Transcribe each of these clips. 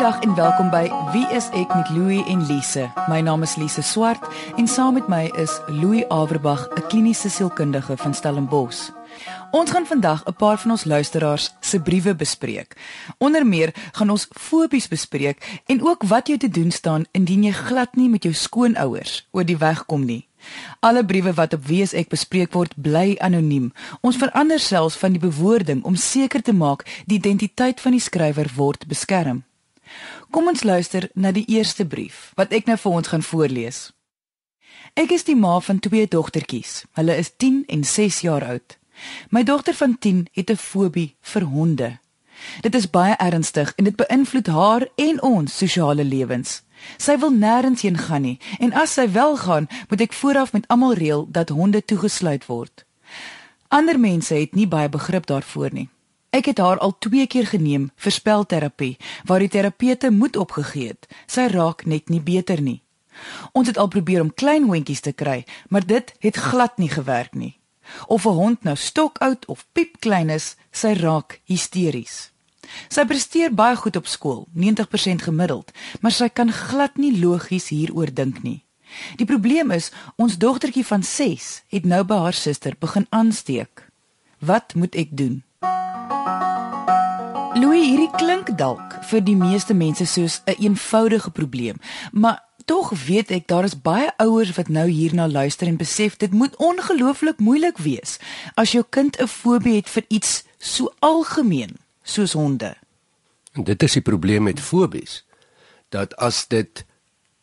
Goeiedag en welkom by Wie is ek met Louie en Lise. My naam is Lise Swart en saam met my is Louie Averbag, 'n kliniese sielkundige van Stellenbosch. Ons gaan vandag 'n paar van ons luisteraars se briewe bespreek. Onder meer gaan ons fobies bespreek en ook wat jy te doen staan indien jy glad nie met jou skoonouers oor die weg kom nie. Alle briewe wat op Wie is ek bespreek word, bly anoniem. Ons verander selfs van die bewoording om seker te maak die identiteit van die skrywer word beskerm. Kom ons luister na die eerste brief wat ek nou vir ons gaan voorlees. Ek is die ma van twee dogtertjies. Hulle is 10 en 6 jaar oud. My dogter van 10 het 'n fobie vir honde. Dit is baie ernstig en dit beïnvloed haar en ons sosiale lewens. Sy wil nêrens heen gaan nie en as sy wel gaan, moet ek vooraf met almal reël dat honde toegesluit word. Ander mense het nie baie begrip daarvoor nie. Ek het haar al 2 keer geneem vir spelterapie waar die terapeute moed opgegee het. Sy raak net nie beter nie. Ons het al probeer om klein hondjies te kry, maar dit het glad nie gewerk nie. Of 'n hond nou stokoud of piep klein is, sy raak hysteries. Sy presteer baie goed op skool, 90% gemiddeld, maar sy kan glad nie logies hieroor dink nie. Die probleem is, ons dogtertjie van 6 het nou by haar suster begin aansteek. Wat moet ek doen? Louis, hierdie klink dalk vir die meeste mense soos 'n een eenvoudige probleem, maar tog weet ek daar is baie ouers wat nou hierna luister en besef dit moet ongelooflik moeilik wees as jou kind 'n fobie het vir iets so algemeen soos honde. En dit is die probleem met fobies dat as dit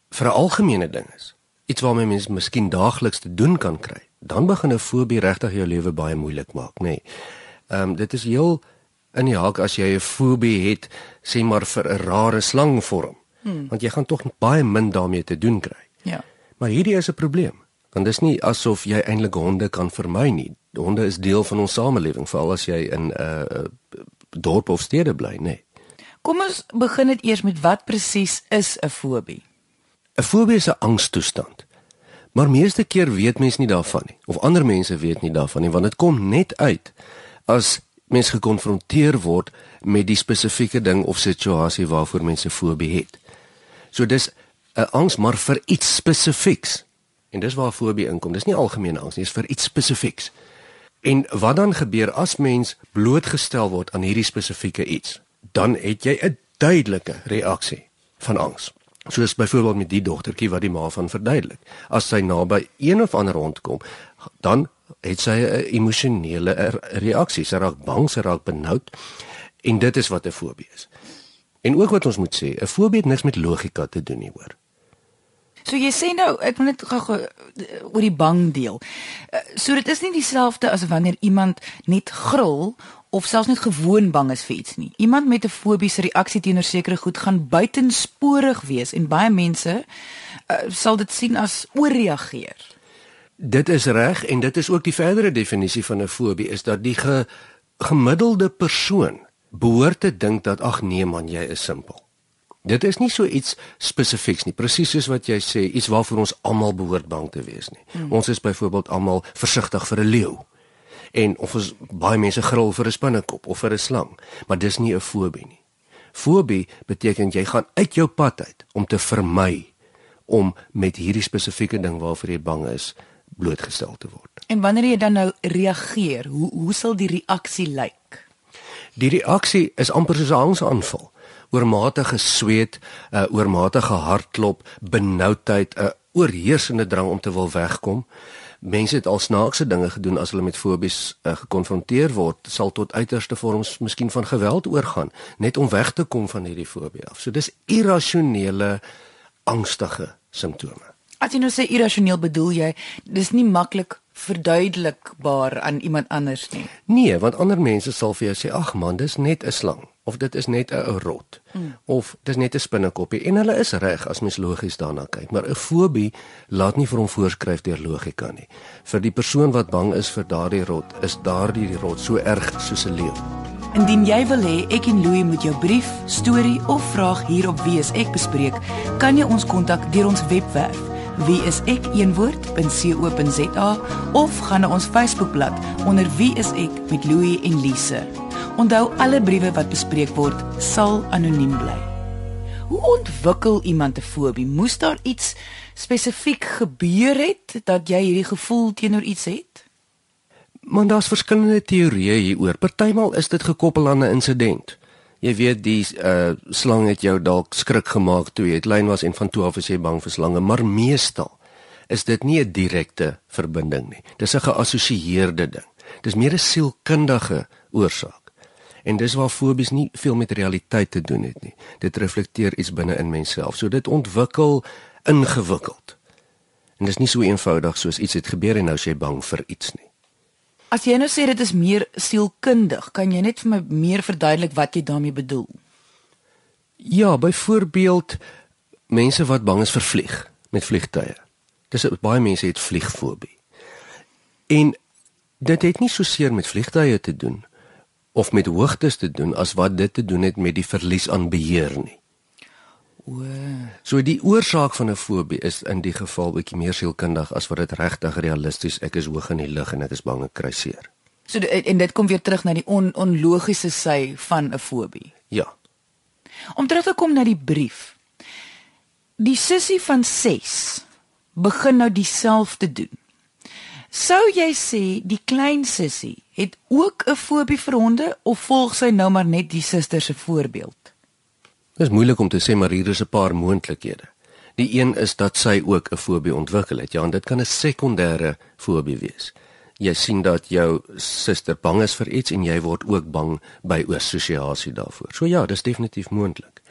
vir 'n algemene ding is, iets waarmee mens miskien daagliks te doen kan kry, dan begin 'n fobie regtig jou lewe baie moeilik maak, nê. Nee. Ehm um, dit is heel in die haak as jy 'n fobie het, sê maar vir 'n rare slangvorm. Hmm. Want jy gaan tog baie min daarmee te doen kry. Ja. Maar hierdie is 'n probleem. Want dit is nie asof jy eintlik honde kan vermy nie. Honde is deel van ons samelewing, veral as jy in 'n uh, uh, dorp of stede bly, nê. Nee. Kom ons begin dit eers met wat presies is 'n fobie? 'n Fobie is 'n angstoestand. Maar meeste keer weet mense nie daarvan nie of ander mense weet nie daarvan nie want dit kom net uit as mens gekonfronteer word met die spesifieke ding of situasie waarvoor mense fobie het. So dis 'n angs maar vir iets spesifieks. En dis waar fobie inkom. Dis nie algemene angs nie, dis vir iets spesifieks. En wat dan gebeur as mens blootgestel word aan hierdie spesifieke iets? Dan het jy 'n duidelike reaksie van angs. Soos byvoorbeeld met die dogtertjie wat die ma van verduidelik. As sy naby een of ander hond kom, dan het sy 'n emosionele reaksie. Sy raak bang, sy raak benoud. En dit is wat 'n fobie is. En ook wat ons moet sê, 'n fobie het niks met logika te doen nie, hoor. So jy sê nou, ek wil net gou oor die bang deel. Eh, so dit is nie dieselfde as wanneer iemand net gril of selfs net gewoon bang is vir iets nie. Iemand met 'n fobiese reaksie teenoor sekere goed gaan buitensporig wees en baie mense uh, sal dit sien as ooreageer. Dit is reg en dit is ook die verdere definisie van 'n fobie is dat die ge, gemiddelde persoon behoort te dink dat ag nee man jy is simpel. Dit is nie so iets spesifieks nie, presies soos wat jy sê, iets waarvoor ons almal behoort bang te wees nie. Hmm. Ons is byvoorbeeld almal versigtig vir 'n leeu. En of ons baie mense gril vir 'n spinnekop of vir 'n slang, maar dis nie 'n fobie nie. Fobie beteken jy gaan uit jou pad uit om te vermy om met hierdie spesifieke ding waarvoor jy bang is blootgestel te word. En wanneer jy dan nou reageer, hoe hoe sal die reaksie lyk? Die reaksie is amper soos 'n angsaanval. Oormatige sweet, 'n uh, oormatige hartklop, benoudheid, 'n uh, oorheersende drang om te wil wegkom. Mense het al snaakse dinge gedoen as hulle met fobies uh, gekonfronteer word, sal tot uiterste vorms miskien van geweld oorgaan, net om weg te kom van hierdie fobie af. So dis irrasionele angstige simptome. As jy nou sê irrasioneel bedoel jy dis nie maklik verduidelikbaar aan iemand anders nie. Nee, want ander mense sal vir jou sê ag man, dis net 'n slang of dit is net 'n rot mm. of dis net 'n spinnekoppie en hulle is reg as mens logies daarna kyk, maar 'n fobie laat nie vir hom voorskryf deur logika nie. Vir die persoon wat bang is vir daardie rot, is daardie rot so erg soos 'n leeu. Indien jy wil hê ek en Louie moet jou brief, storie of vraag hier op Wie is ek bespreek, kan jy ons kontak deur ons webwerf wie is ek een woord.co.za of gaan na ons Facebookblad onder wie is ek met Louie en Lise. Onthou alle briewe wat bespreek word sal anoniem bly. Hoe ontwikkel iemand 'n fobie? Moes daar iets spesifiek gebeur het dat jy hierdie gevoel teenoor iets het? Maar daar's verskillende teorieë hieroor. Partymal is dit gekoppel aan 'n insident. Jy weet die uh slang het jou dalk skrik gemaak toe jy klein was en van toe af is jy bang vir slange, maar meestal is dit nie 'n direkte verbinding nie. Dis 'n geassosieerde ding. Dis meer 'n sielkundige oorsaak. En dis waar fobies nie veel met realiteit te doen het nie. Dit reflekteer iets binne in menself. So dit ontwikkel ingewikkeld. En dis nie so eenvoudig soos iets het gebeur en nou sê jy bang vir iets nie. As jy nou sê dit is meer sielkundig, kan jy net vir my meer verduidelik wat jy daarmee bedoel? Ja, byvoorbeeld mense wat bang is vir vlieg met vliegtye. Dis baie mense het vliegfobie. En dit het nie so seer met vliegtye te doen of met hoogtes te doen as wat dit te doen het met die verlies aan beheer nie. O. So die oorsaak van 'n fobie is in die geval bietjie meer sielkundig as wat dit regtig realisties ek is hoog in die lug en ek is bang ek kry seer. So en dit kom weer terug na die on, onlogiese sy van 'n fobie. Ja. Om terug te kom na die brief. Die sussie van 6 begin nou dieselfde doen. Sou jy sê die klein sussie het ook 'n fobie vir honde of volg sy nou maar net die suster se voorbeeld? Dit is moeilik om te sê maar hier is 'n paar moontlikhede. Die een is dat sy ook 'n fobie ontwikkel het. Ja, en dit kan 'n sekondêre fobie wees. Jy sien dat jou suster bang is vir iets en jy word ook bang by assosiasie daarvoor. So ja, dis definitief moontlik.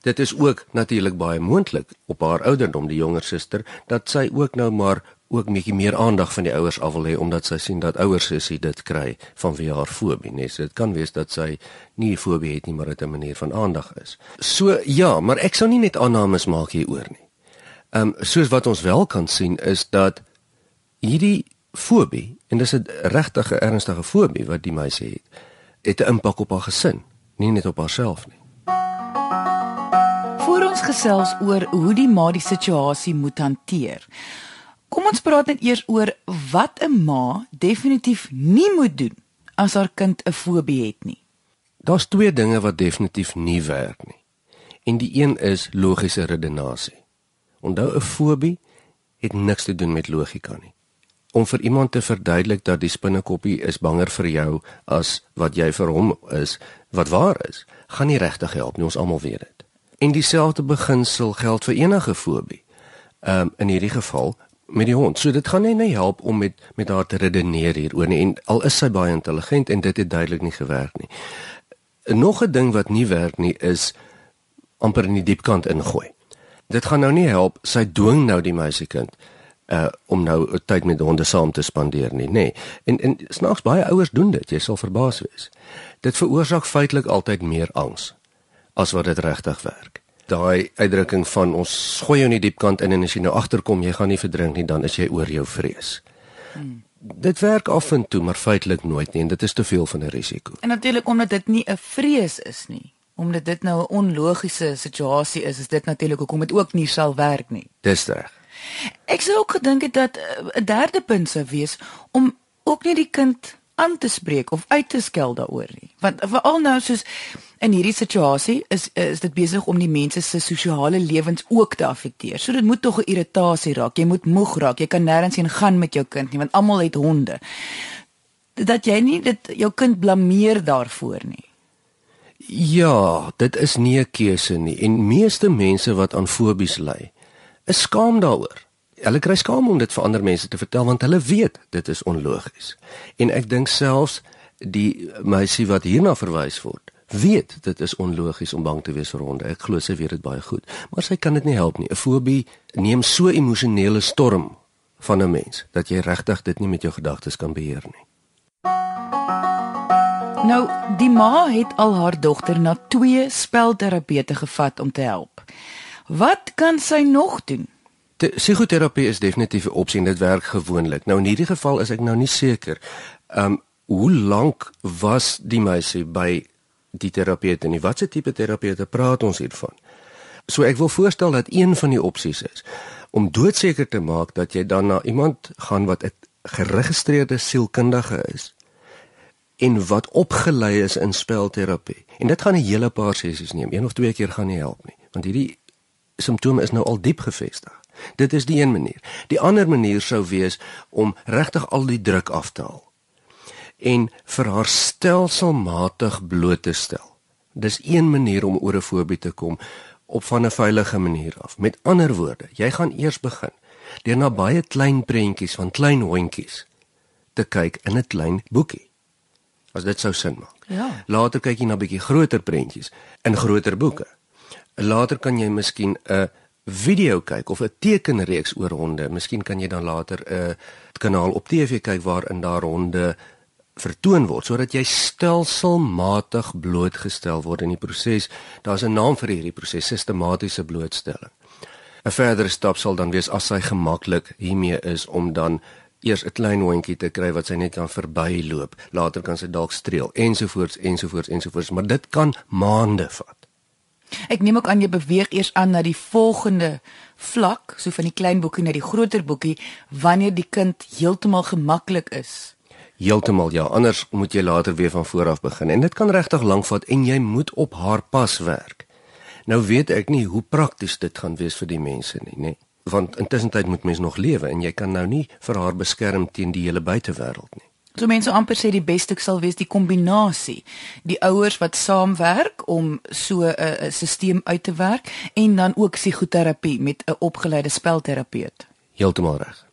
Dit is ook natuurlik baie moontlik op haar ouderdom, die jonger suster, dat sy ook nou maar ook bietjie meer aandag van die ouers af wil hê omdat sy sien dat ouers sussie dit kry van wie haar fobie nes. Dit kan wees dat sy nie fobie het nie, maar dit 'n manier van aandag is. So ja, maar ek sou nie net aannames maak hieroor nie. Ehm um, soos wat ons wel kan sien is dat hierdie fobie en dis 'n regtige ernstige fobie wat die meisie het, het 'n impak op haar gesin, nie net op haarself nie. Voor ons gesels oor hoe die ma die situasie moet hanteer. Kom ons praat net eers oor wat 'n ma definitief nie moet doen as haar kind 'n fobie het nie. Daar's twee dinge wat definitief nie werk nie. En die een is logiese redenasie. Onthou 'n fobie het niks te doen met logika nie. Om vir iemand te verduidelik dat die spinnekoppie is banger vir jou as wat jy vir hom is, wat waar is, gaan nie regtig help nie, ons almal weet dit. En dieselfde beginsel geld vir enige fobie. Ehm um, in hierdie geval met die hond. So dit gaan nie net help om met met haar te redeneer hieroor nie en al is sy baie intelligent en dit het duidelik nie gewerk nie. Nog 'n ding wat nie werk nie is amper in die diep kant ingooi. Dit gaan nou nie help sy dwing nou die meisiekind uh om nou tyd met honde saam te spandeer nie, nê. Nee. En en snaaks baie ouers doen dit, jy sal verbaas wees. Dit veroorsaak feitelik altyd meer angs as wat dit regtig werk daai uitdrukking van ons gooi jou in die diep kant in en as jy nou agterkom jy gaan nie verdrink nie dan is jy oor jou vrees. Hmm. Dit werk af en toe maar feitelik nooit nie en dit is te veel van 'n risiko. En natuurlik omdat dit nie 'n vrees is nie, omdat dit nou 'n onlogiese situasie is, is dit natuurlik hoekom dit ook nie sal werk nie. Dis reg. Ek sou ook gedink het dat eh, 'n derde punt sou wees om ook nie die kind aan te spreek of uit te skel daaroor nie. Want veral nou soos in hierdie situasie is is dit besig om die mense se sosiale lewens ook te affekteer. So dit moet tog 'n irritasie raak. Jy moet moeg raak. Jy kan nêrens heen gaan met jou kind nie want almal het honde. Dat jy nie dit jou kind blameer daarvoor nie. Ja, dit is nie 'n keuse nie en meeste mense wat aan fobies ly, is skaam daaroor hulle kry skaam om dit vir ander mense te vertel want hulle weet dit is onlogies. En ek dink selfs die meisie wat hierna verwys word, weet dit is onlogies om bang te wees vir honde. Ek glo sy weet dit baie goed, maar sy kan dit nie help nie. 'n Fobie neem so emosionele storm van 'n mens dat jy regtig dit nie met jou gedagtes kan beheer nie. Nou, die ma het al haar dogter na twee spelterapeute gevat om te help. Wat kan sy nog doen? Psigoterapie is definitief 'n opsie en dit werk gewoonlik. Nou in hierdie geval is ek nou nie seker. Um hoe lank was die meisie by die terapeut en watse tipe terapeute praat ons hiervan? So ek wil voorstel dat een van die opsies is om doodseker te maak dat jy dan na iemand gaan wat 'n geregistreerde sielkundige is en wat opgelei is in spelterapie. En dit gaan 'n hele paar sessies neem. Een of twee keer gaan nie help nie want hierdie simptome is nou al diep gevestig. Dit is die een manier. Die ander manier sou wees om regtig al die druk af te haal en vir haar stelselmatig bloot te stel. Dis een manier om oor 'n fobie te kom op van 'n veilige manier af. Met ander woorde, jy gaan eers begin deur na baie klein prentjies van klein hondjies te kyk in 'n klein boekie. As dit sou sin maak. Ja. Later kyk jy na bietjie groter prentjies in groter boeke. Later kan jy miskien 'n video kyk of 'n tekenreeks oor honde. Miskien kan jy dan later 'n kanaal op TV kyk waarin daar honde vertoon word sodat jy stelselmatig blootgestel word in die proses. Daar's 'n naam vir hierdie proses, sistematiese blootstelling. 'n Verdere stap sal dan wees as hy gemaklik hiermee is om dan eers 'n klein hondjie te kry wat sy net kan verbyloop. Later kan sy dalk streel ensovoorts ensovoorts ensovoorts, maar dit kan maande vat. Ek neem ook aan jy beweeg eers aan na die volgende vlak, so van die klein boekie na die groter boekie wanneer die kind heeltemal gemaklik is. Heeltemal ja, anders moet jy later weer van voor af begin en dit kan regtig lank vat en jy moet op haar pas werk. Nou weet ek nie hoe prakties dit gaan wees vir die mense nie, nê? Want intussen tyd moet mens nog lewe en jy kan nou nie vir haar beskerm teen die hele buitewêreld nie. So mense amper sê die beste sal wees die kombinasie. Die ouers wat saamwerk om so 'n uh, stelsel uit te werk en dan ook psigoterapie met 'n opgeleide spelterapeut. Heeltemal reg.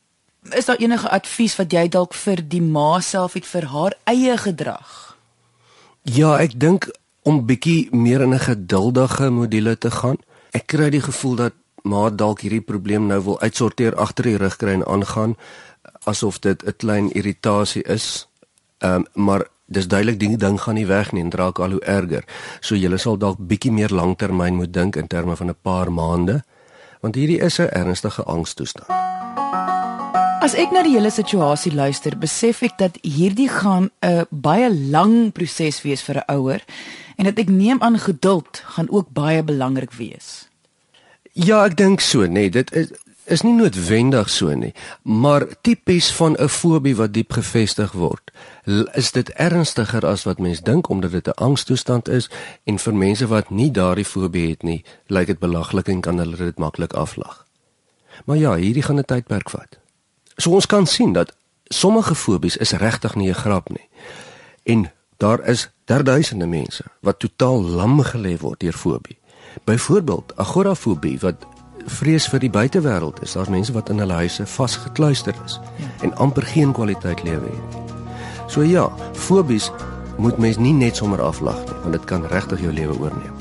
Is daar enige advies wat jy dalk vir die ma self het vir haar eie gedrag? Ja, ek dink om bietjie meer in 'n geduldige module te gaan. Ek kry die gevoel dat ma dalk hierdie probleem nou wil uitsorteer agter die rug kry en aangaan asof dit 'n klein irritasie is. Ehm um, maar dis duidelik die ding gaan nie weg nie en raak al hoe erger. So jy sal dalk bietjie meer lanktermyn moet dink in terme van 'n paar maande want hierdie is 'n ernstige angstoestand. As ek na die hele situasie luister, besef ek dat hierdie gaan 'n baie lang proses wees vir 'n ouer en dat ek neem aan geduld gaan ook baie belangrik wees. Ja, ek dink so, nee, dit is is nie noodwendig so nie, maar tipies van 'n fobie wat diep gevestig word, is dit ernstiger as wat mens dink omdat dit 'n angstoestand is en vir mense wat nie daardie fobie het nie, lyk dit belaglik en kan hulle dit maklik aflag. Maar ja, hierdie gaan 'n tydperk vat. So ons kan sien dat sommige fobies is regtig nie 'n grap nie. En daar is derduisende mense wat totaal lam gelê word deur fobie. Byvoorbeeld agorafobie wat vrees vir die buitewêreld is. Daar's mense wat in hulle huise vasgekluister is ja. en amper geen kwaliteit lewe het. So ja, fobies moet mens nie net sommer aflag nie, want dit kan regtig jou lewe oorneem.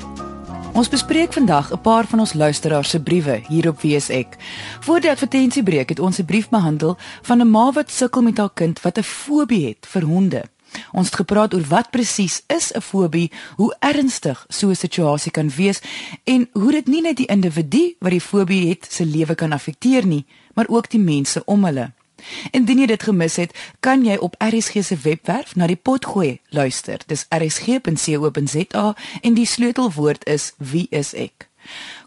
Ons bespreek vandag 'n paar van ons luisteraars se briewe hier op WSEK. Voor die advertensiebreek het ons 'n brief behandel van 'n ma wat sukkel met haar kind wat 'n fobie het vir honde. Ons het gepraat oor wat presies is 'n fobie, hoe ernstig so 'n situasie kan wees en hoe dit nie net die individu wat die fobie het se lewe kan affekteer nie, maar ook die mense om hulle. Indien jy dit gemis het, kan jy op RSG se webwerf na die pot gooi luister. Dis rsg.co.za en die sleutelwoord is wie is ek.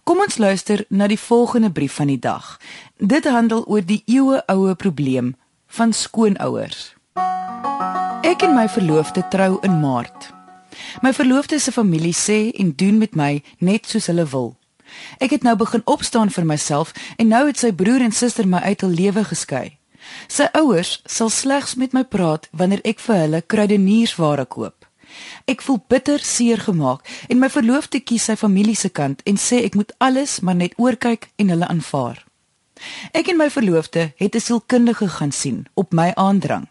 Kom ons luister na die volgende brief van die dag. Dit handel oor die eeue oue probleem van skoonouers. Ek en my verloofde trou in Maart. My verloofde se familie sê en doen met my net soos hulle wil. Ek het nou begin opstaan vir myself en nou het sy broer en suster my uit hul lewe geskei. Sy ouers sal slegs met my praat wanneer ek vir hulle kruideniersware koop. Ek voel bitter seer gemaak en my verloofde kies sy familie se kant en sê ek moet alles maar net oorkyk en hulle aanvaar. Ek en my verloofde het 'n sielkundige gaan sien op my aandrang.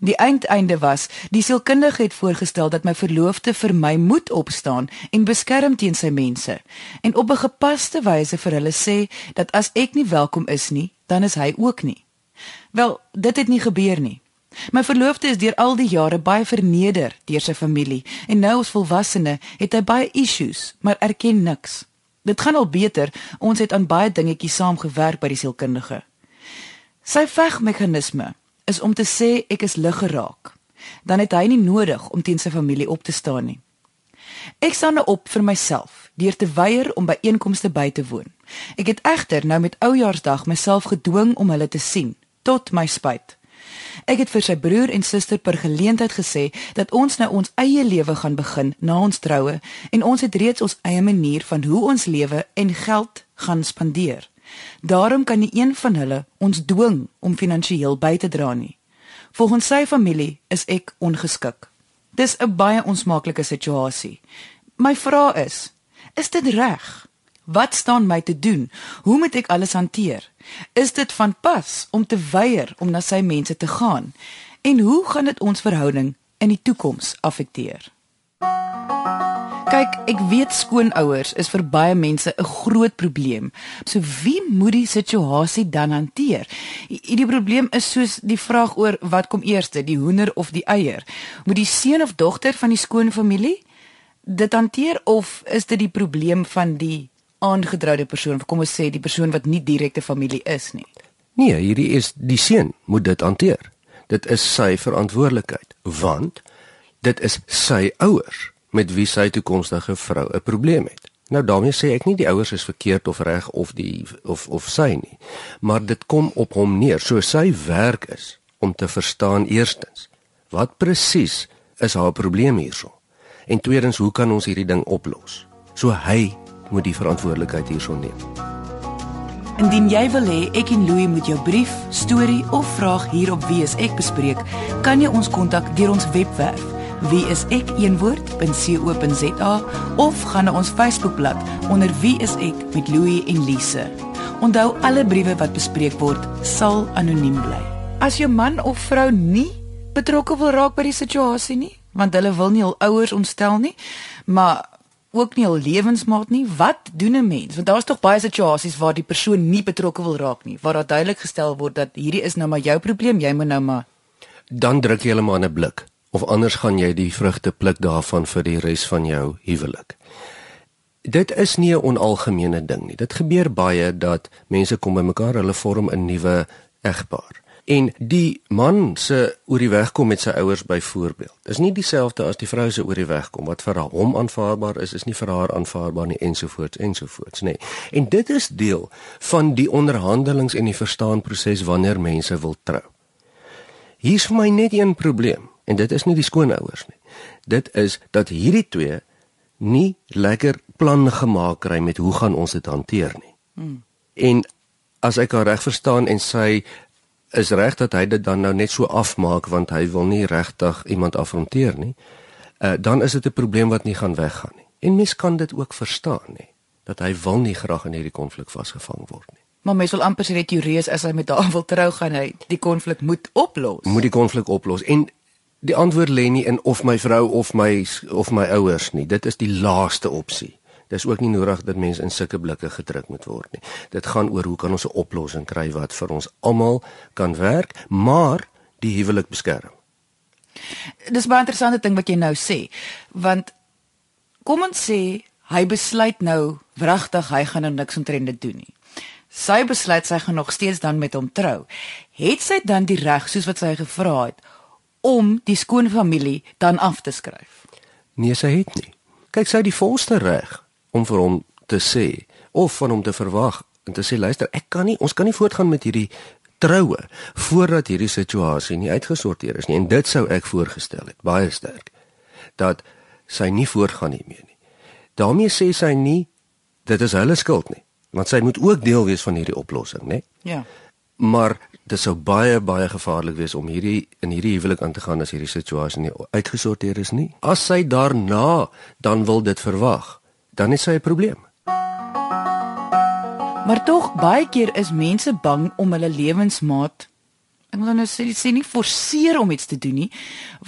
Die eindeinde was, die sielkundige het voorgestel dat my verloofde vir my moet opstaan en beskerm teen sy mense en op 'n gepaste wyse vir hulle sê dat as ek nie welkom is nie, dan is hy ook nie. Wel, dit het nie gebeur nie. My verloofde is deur al die jare baie verneder deur sy familie en nou as volwassene het hy baie issues, maar erken niks. Dit gaan al beter. Ons het aan baie dingetjies saamgewerk by die sielkundige. Sy vegmeganisme is om te sê ek is lig geraak. Dan het hy nie nodig om teen sy familie op te staan nie. Ek staan nou op vir myself deur te weier om by einkomste by te woon. Ek het egter nou met oujaarsdag myself gedwing om hulle te sien tot my spyt. Ek het vir sy broer en suster per geleentheid gesê dat ons nou ons eie lewe gaan begin na ons troue en ons het reeds ons eie manier van hoe ons lewe en geld gaan spandeer. Daarom kan nie een van hulle ons dwing om finansiëel by te dra nie. Volgens sy familie is ek ongeskik. Dis 'n baie onsmaaklike situasie. My vraag is, is dit reg? Wat staan my te doen? Hoe moet ek alles hanteer? Is dit van pas om te weier om na sy mense te gaan? En hoe gaan dit ons verhouding in die toekoms affekteer? Kyk, ek weet skoonouers is vir baie mense 'n groot probleem. So wie moet die situasie dan hanteer? Die probleem is soos die vraag oor wat kom eers, die hoender of die eier? Moet die seun of dogter van die skoonfamilie dit hanteer of is dit die probleem van die aangetroude persoon, kom ons sê die persoon wat nie direkte familie is nie. Nee, hierdie is die seun moet dit hanteer. Dit is sy verantwoordelikheid want dit is sy ouers met wie sy toekomstige vrou 'n probleem het. Nou daarmee sê ek nie die ouers is verkeerd of reg of die of of sy nie, maar dit kom op hom neer. So sy werk is om te verstaan eerstens wat presies is haar probleem hierso. En tweedens, hoe kan ons hierdie ding oplos? So hy moet die verantwoordelikheid hierson neem. Indien jy wil hê ek en Louie moet jou brief, storie of vraag hier op Wie is ek bespreek, kan jy ons kontak deur ons webwerf wieisek.co.za of gaan na ons Facebookblad onder Wie is ek met Louie en Lise. Onthou alle briewe wat bespreek word sal anoniem bly. As jou man of vrou nie betrokke wil raak by die situasie nie, want hulle wil nie hul ouers ontstel nie, maar ook nie al lewensmaat nie. Wat doen 'n mens? Want daar's tog baie situasies waar die persoon nie betrokke wil raak nie, waar daar duidelik gestel word dat hierdie is nou maar jou probleem, jy moet nou maar dan druk jy hulle maar in 'n blik of anders gaan jy die vrugte pluk daarvan vir die res van jou huwelik. Dit is nie 'n onalgemene ding nie. Dit gebeur baie dat mense kom bymekaar, hulle vorm 'n nuwe egpaar en die man se oor die weg kom met sy ouers byvoorbeeld. Is nie dieselfde as die vrou se oor die weg kom wat vir hom aanvaarbaar is, is nie vir haar aanvaarbaar nie ensovoorts ensovoorts nê. Nee. En dit is deel van die onderhandelings en die verstaanproses wanneer mense wil trou. Hier's vir my net een probleem en dit is nie die skoonouers nie. Dit is dat hierdie twee nie lekker plan gemaak kry met hoe gaan ons dit hanteer nie. Hmm. En as ek haar reg verstaan en sy is reg dat hy dit dan nou net so afmaak want hy wil nie regtig iemand afronteer nie. Uh dan is dit 'n probleem wat nie gaan weggaan nie. En mens kan dit ook verstaan nie dat hy wil nie graag in hierdie konflik vasgevang word nie. Maar mens wil amper sê dit teorees as hy met haar wil trou gaan hy die konflik moet oplos. Moet die konflik oplos en die antwoord lê nie in of my vrou of my of my ouers nie. Dit is die laaste opsie. Dis ook nie nodig dat mense in sulke blikke gedruk moet word nie. Dit gaan oor hoe kan ons 'n oplossing kry wat vir ons almal kan werk, maar die huwelik beskerm. Dis baie interessante ding wat jy nou sê, want kom ons sê hy besluit nou wragtig hy gaan nou niks omtrent dit doen nie. Sy besluit sy gaan nog steeds dan met hom trou. Het sy dan die reg soos wat sy gevra het om die skoonfamilie dan af te skryf? Nee, sy het nie. Kyk, sy het die volste reg om vir hom te sê of van hom te verwag en te sê luister ek kan nie ons kan nie voortgaan met hierdie troue voordat hierdie situasie nie uitgesorteer is nie. En dit sou ek voorgestel het baie sterk dat sy nie voortgaan hiermee nie. Daarmee sê sy nie dit is hulle skuld nie want sy moet ook deel wees van hierdie oplossing nê ja. Maar dit sou baie baie gevaarlik wees om hierdie in hierdie huwelik aan te gaan as hierdie situasie nie uitgesorteer is nie. As sy daarna dan wil dit verwag dan is hy 'n probleem. Maar tog baie keer is mense bang om hulle lewensmaat ek moet nou sê sê nie forceer om iets te doen nie,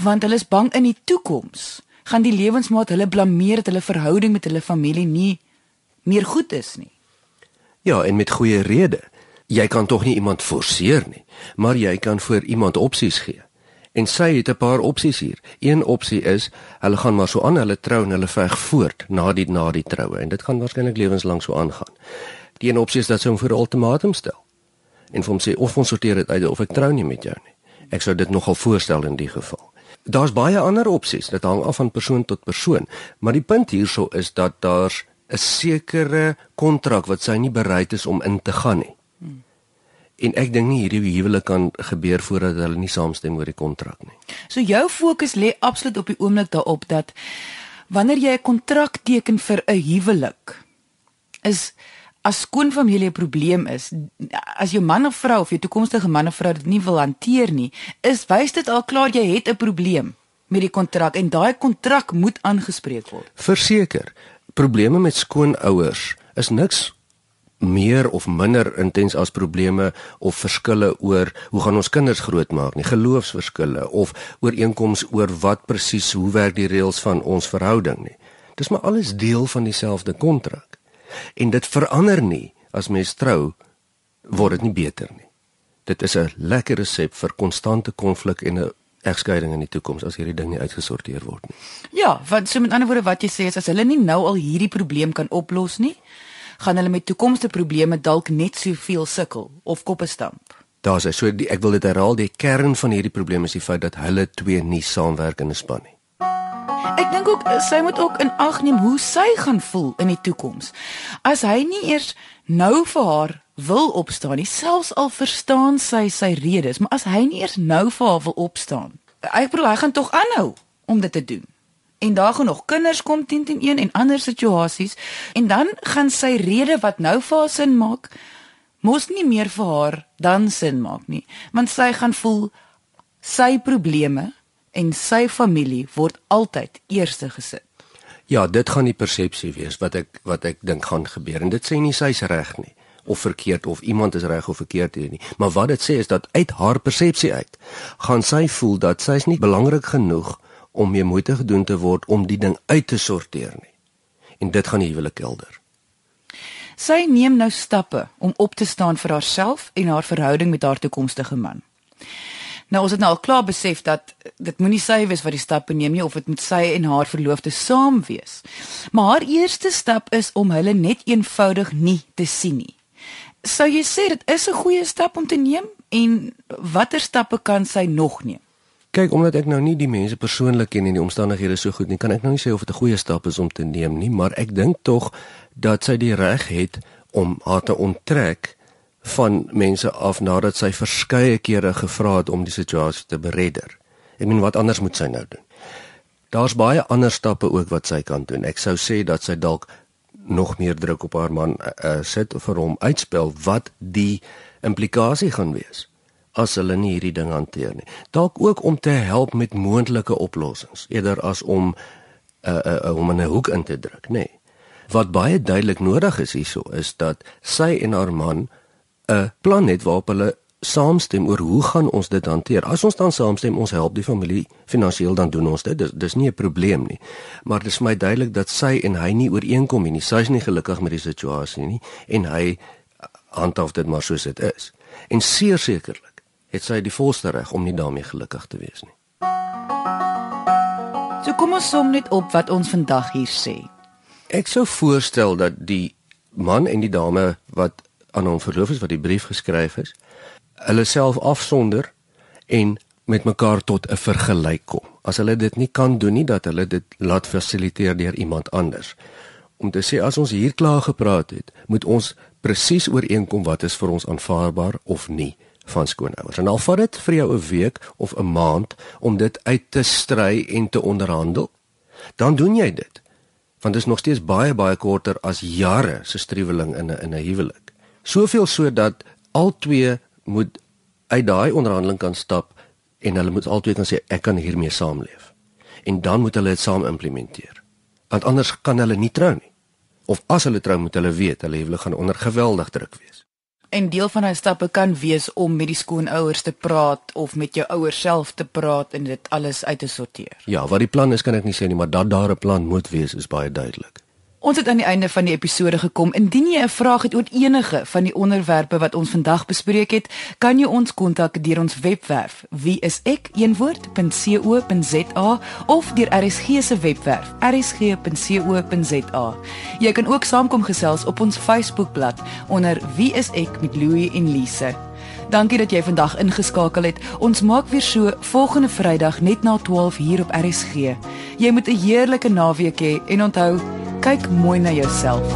want hulle is bang in die toekoms gaan die lewensmaat hulle blameer dat hulle verhouding met hulle familie nie meer goed is nie. Ja, en met goeie rede. Jy kan tog nie iemand forceer nie, maar jy kan vir iemand opsies gee. En sy het 'n paar opsies hier. Een opsie is hulle gaan maar so aan, hulle trou en hulle veg voort na die na die troue en dit gaan waarskynlik lewenslank so aangaan. Die een opsie is dat sy hom voor 'n ultimatum stel. En vir hom sê of ons sorteer dit uit of ek trou nie met jou nie. Ek sou dit nogal voorstel in die geval. Daar's baie ander opsies. Dit hang af van persoon tot persoon, maar die punt hierso is dat daar's 'n sekere kontrak wat sy nie bereid is om in te gaan nie. En ek dink nie hierdie huwelik kan gebeur voordat hulle nie saamstem oor die kontrak nie. So jou fokus lê absoluut op die oomblik daarop dat wanneer jy 'n kontrak teken vir 'n huwelik is as skoonfamilie 'n probleem is, as jou man of vrou of jou toekomstige man of vrou dit nie wil hanteer nie, is wys dit al klaar jy het 'n probleem met die kontrak en daai kontrak moet aangespreek word. Verseker, probleme met skoonouers is niks meer of minder intens as probleme of verskille oor hoe gaan ons kinders grootmaak nie geloofsverskille of ooreenkomste oor wat presies hoe werk die reëls van ons verhouding nie. Dis maar alles deel van dieselfde kontrak. En dit verander nie as mens trou word dit nie beter nie. Dit is 'n lekker resep vir konstante konflik en 'n egskeiding in die toekoms as hierdie ding nie uitgesorteer word nie. Ja want so met ander woorde wat jy sê is as hulle nie nou al hierdie probleem kan oplos nie gaan hulle met toekomstige probleme dalk net soveel sukkel of koppe stamp. Daar's hy. So die, ek wil dit herhaal, die kern van hierdie probleem is die feit dat hulle twee nie saamwerk in 'n span nie. Ek dink ook sy moet ook in ag neem hoe sy gaan voel in die toekoms. As hy nie eers nou vir haar wil opstaan nie, selfs al verstaan sy sy redes, maar as hy nie eers nou vir haar wil opstaan, ek bedoel hy gaan tog aanhou om dit te doen en daar gaan nog kinders kom 10 teen 1 en ander situasies. En dan gaan sy rede wat nou vir haar sin maak mos nie meer vir haar dan sin maak nie. Want sy gaan voel sy probleme en sy familie word altyd eerste gesit. Ja dit gaan die persepsie wees wat ek wat ek dink gaan gebeur. En dit sê nie sy's reg nie of verkeerd of iemand is reg of verkeerd hier nie. Maar wat dit sê is dat uit haar persepsie uit gaan sy voel dat sy's nie belangrik genoeg om meer moeite gedoen te word om die ding uit te sorteer nie. En dit gaan die huwelik kelder. Sy neem nou stappe om op te staan vir haarself en haar verhouding met haar toekomstige man. Nou ons het nou al klaar besef dat dit moenie sy wees wat die stappe neem nie of dit moet sy en haar verloofde saam wees. Maar haar eerste stap is om hulle net eenvoudig nie te sien nie. Sou jy sê dit is 'n goeie stap om te neem en watter stappe kan sy nog neem? Kyk, omdat ek nou nie die mense persoonlik ken en die omstandighede so goed nie, kan ek nou nie sê of dit 'n goeie stap is om te neem nie, maar ek dink tog dat sy die reg het om haar te onttrek van mense af nadat sy verskeie kere gevra het om die situasie te beredder. Ek meen wat anders moet sy nou doen? Daar's baie ander stappe ook wat sy kan doen. Ek sou sê dat sy dalk nog meer druk op haar man uh, sit vir hom uitspel wat die implikasie gaan wees as hulle nie hierdie ding hanteer nie. Dalk ook om te help met moontlike oplossings eerder as om uh, uh, uh, om 'n hoek in te druk, nê. Nee. Wat baie duidelik nodig is hierso is dat sy en haar man 'n plan het waarop hulle saamstem oor hoe gaan ons dit hanteer. As ons dan saamstem, ons help die familie finansiëel dan doen ons dit. Dis dis nie 'n probleem nie. Maar dit is my duidelik dat sy en hy nie ooreenkom nie. Sy is nie gelukkig met die situasie nie en hy handhaaf dit maar soos dit is. En seker sekerlik het sy die volste reg om nie daarmee gelukkig te wees nie. So kom ons som net op wat ons vandag hier sê. Ek sou voorstel dat die man en die dame wat aan hom verloof is wat die brief geskryf is, hulle self afsonder en met mekaar tot 'n vergelyk kom. As hulle dit nie kan doen nie, dat hulle dit laat fasiliteer deur iemand anders. Om te sê as ons hier klaar gepraat het, moet ons presies ooreenkom wat is vir ons aanvaarbaar of nie van skoonouers. En al vat dit vir jou 'n week of 'n maand om dit uit te stry en te onderhandel, dan doen jy dit. Want dit is nog steeds baie baie korter as jare se struweling in 'n in 'n huwelik. Soveel sodat al twee moet uit daai onderhandeling kan stap en hulle moet albei kan sê ek kan hiermee saamleef. En dan moet hulle dit saam implementeer. Want anders kan hulle nie trou nie. Of as hulle trou moet hulle weet hulle huwelik gaan onder geweldig druk wees. En deel van daai stappe kan wees om met die skoonouers te praat of met jou ouers self te praat en dit alles uit te sorteer. Ja, wat die plan is kan ek nie sê nie, maar dat daar 'n plan moet wees is baie duidelik. Ons het aan die einde van die episode gekom. Indien jy 'n vraag het oor enige van die onderwerpe wat ons vandag bespreek het, kan jy ons kontak deur ons webwerf wieisek.co.za of deur RSG se webwerf rsg.co.za. Jy kan ook saamkom gesels op ons Facebookblad onder wieisek met Louie en Lise. Dankie dat jy vandag ingeskakel het. Ons maak weer so volgende Vrydag net na 12 hier op RSG. Jy moet 'n heerlike naweek hê en onthou Kyk mooi na jouself.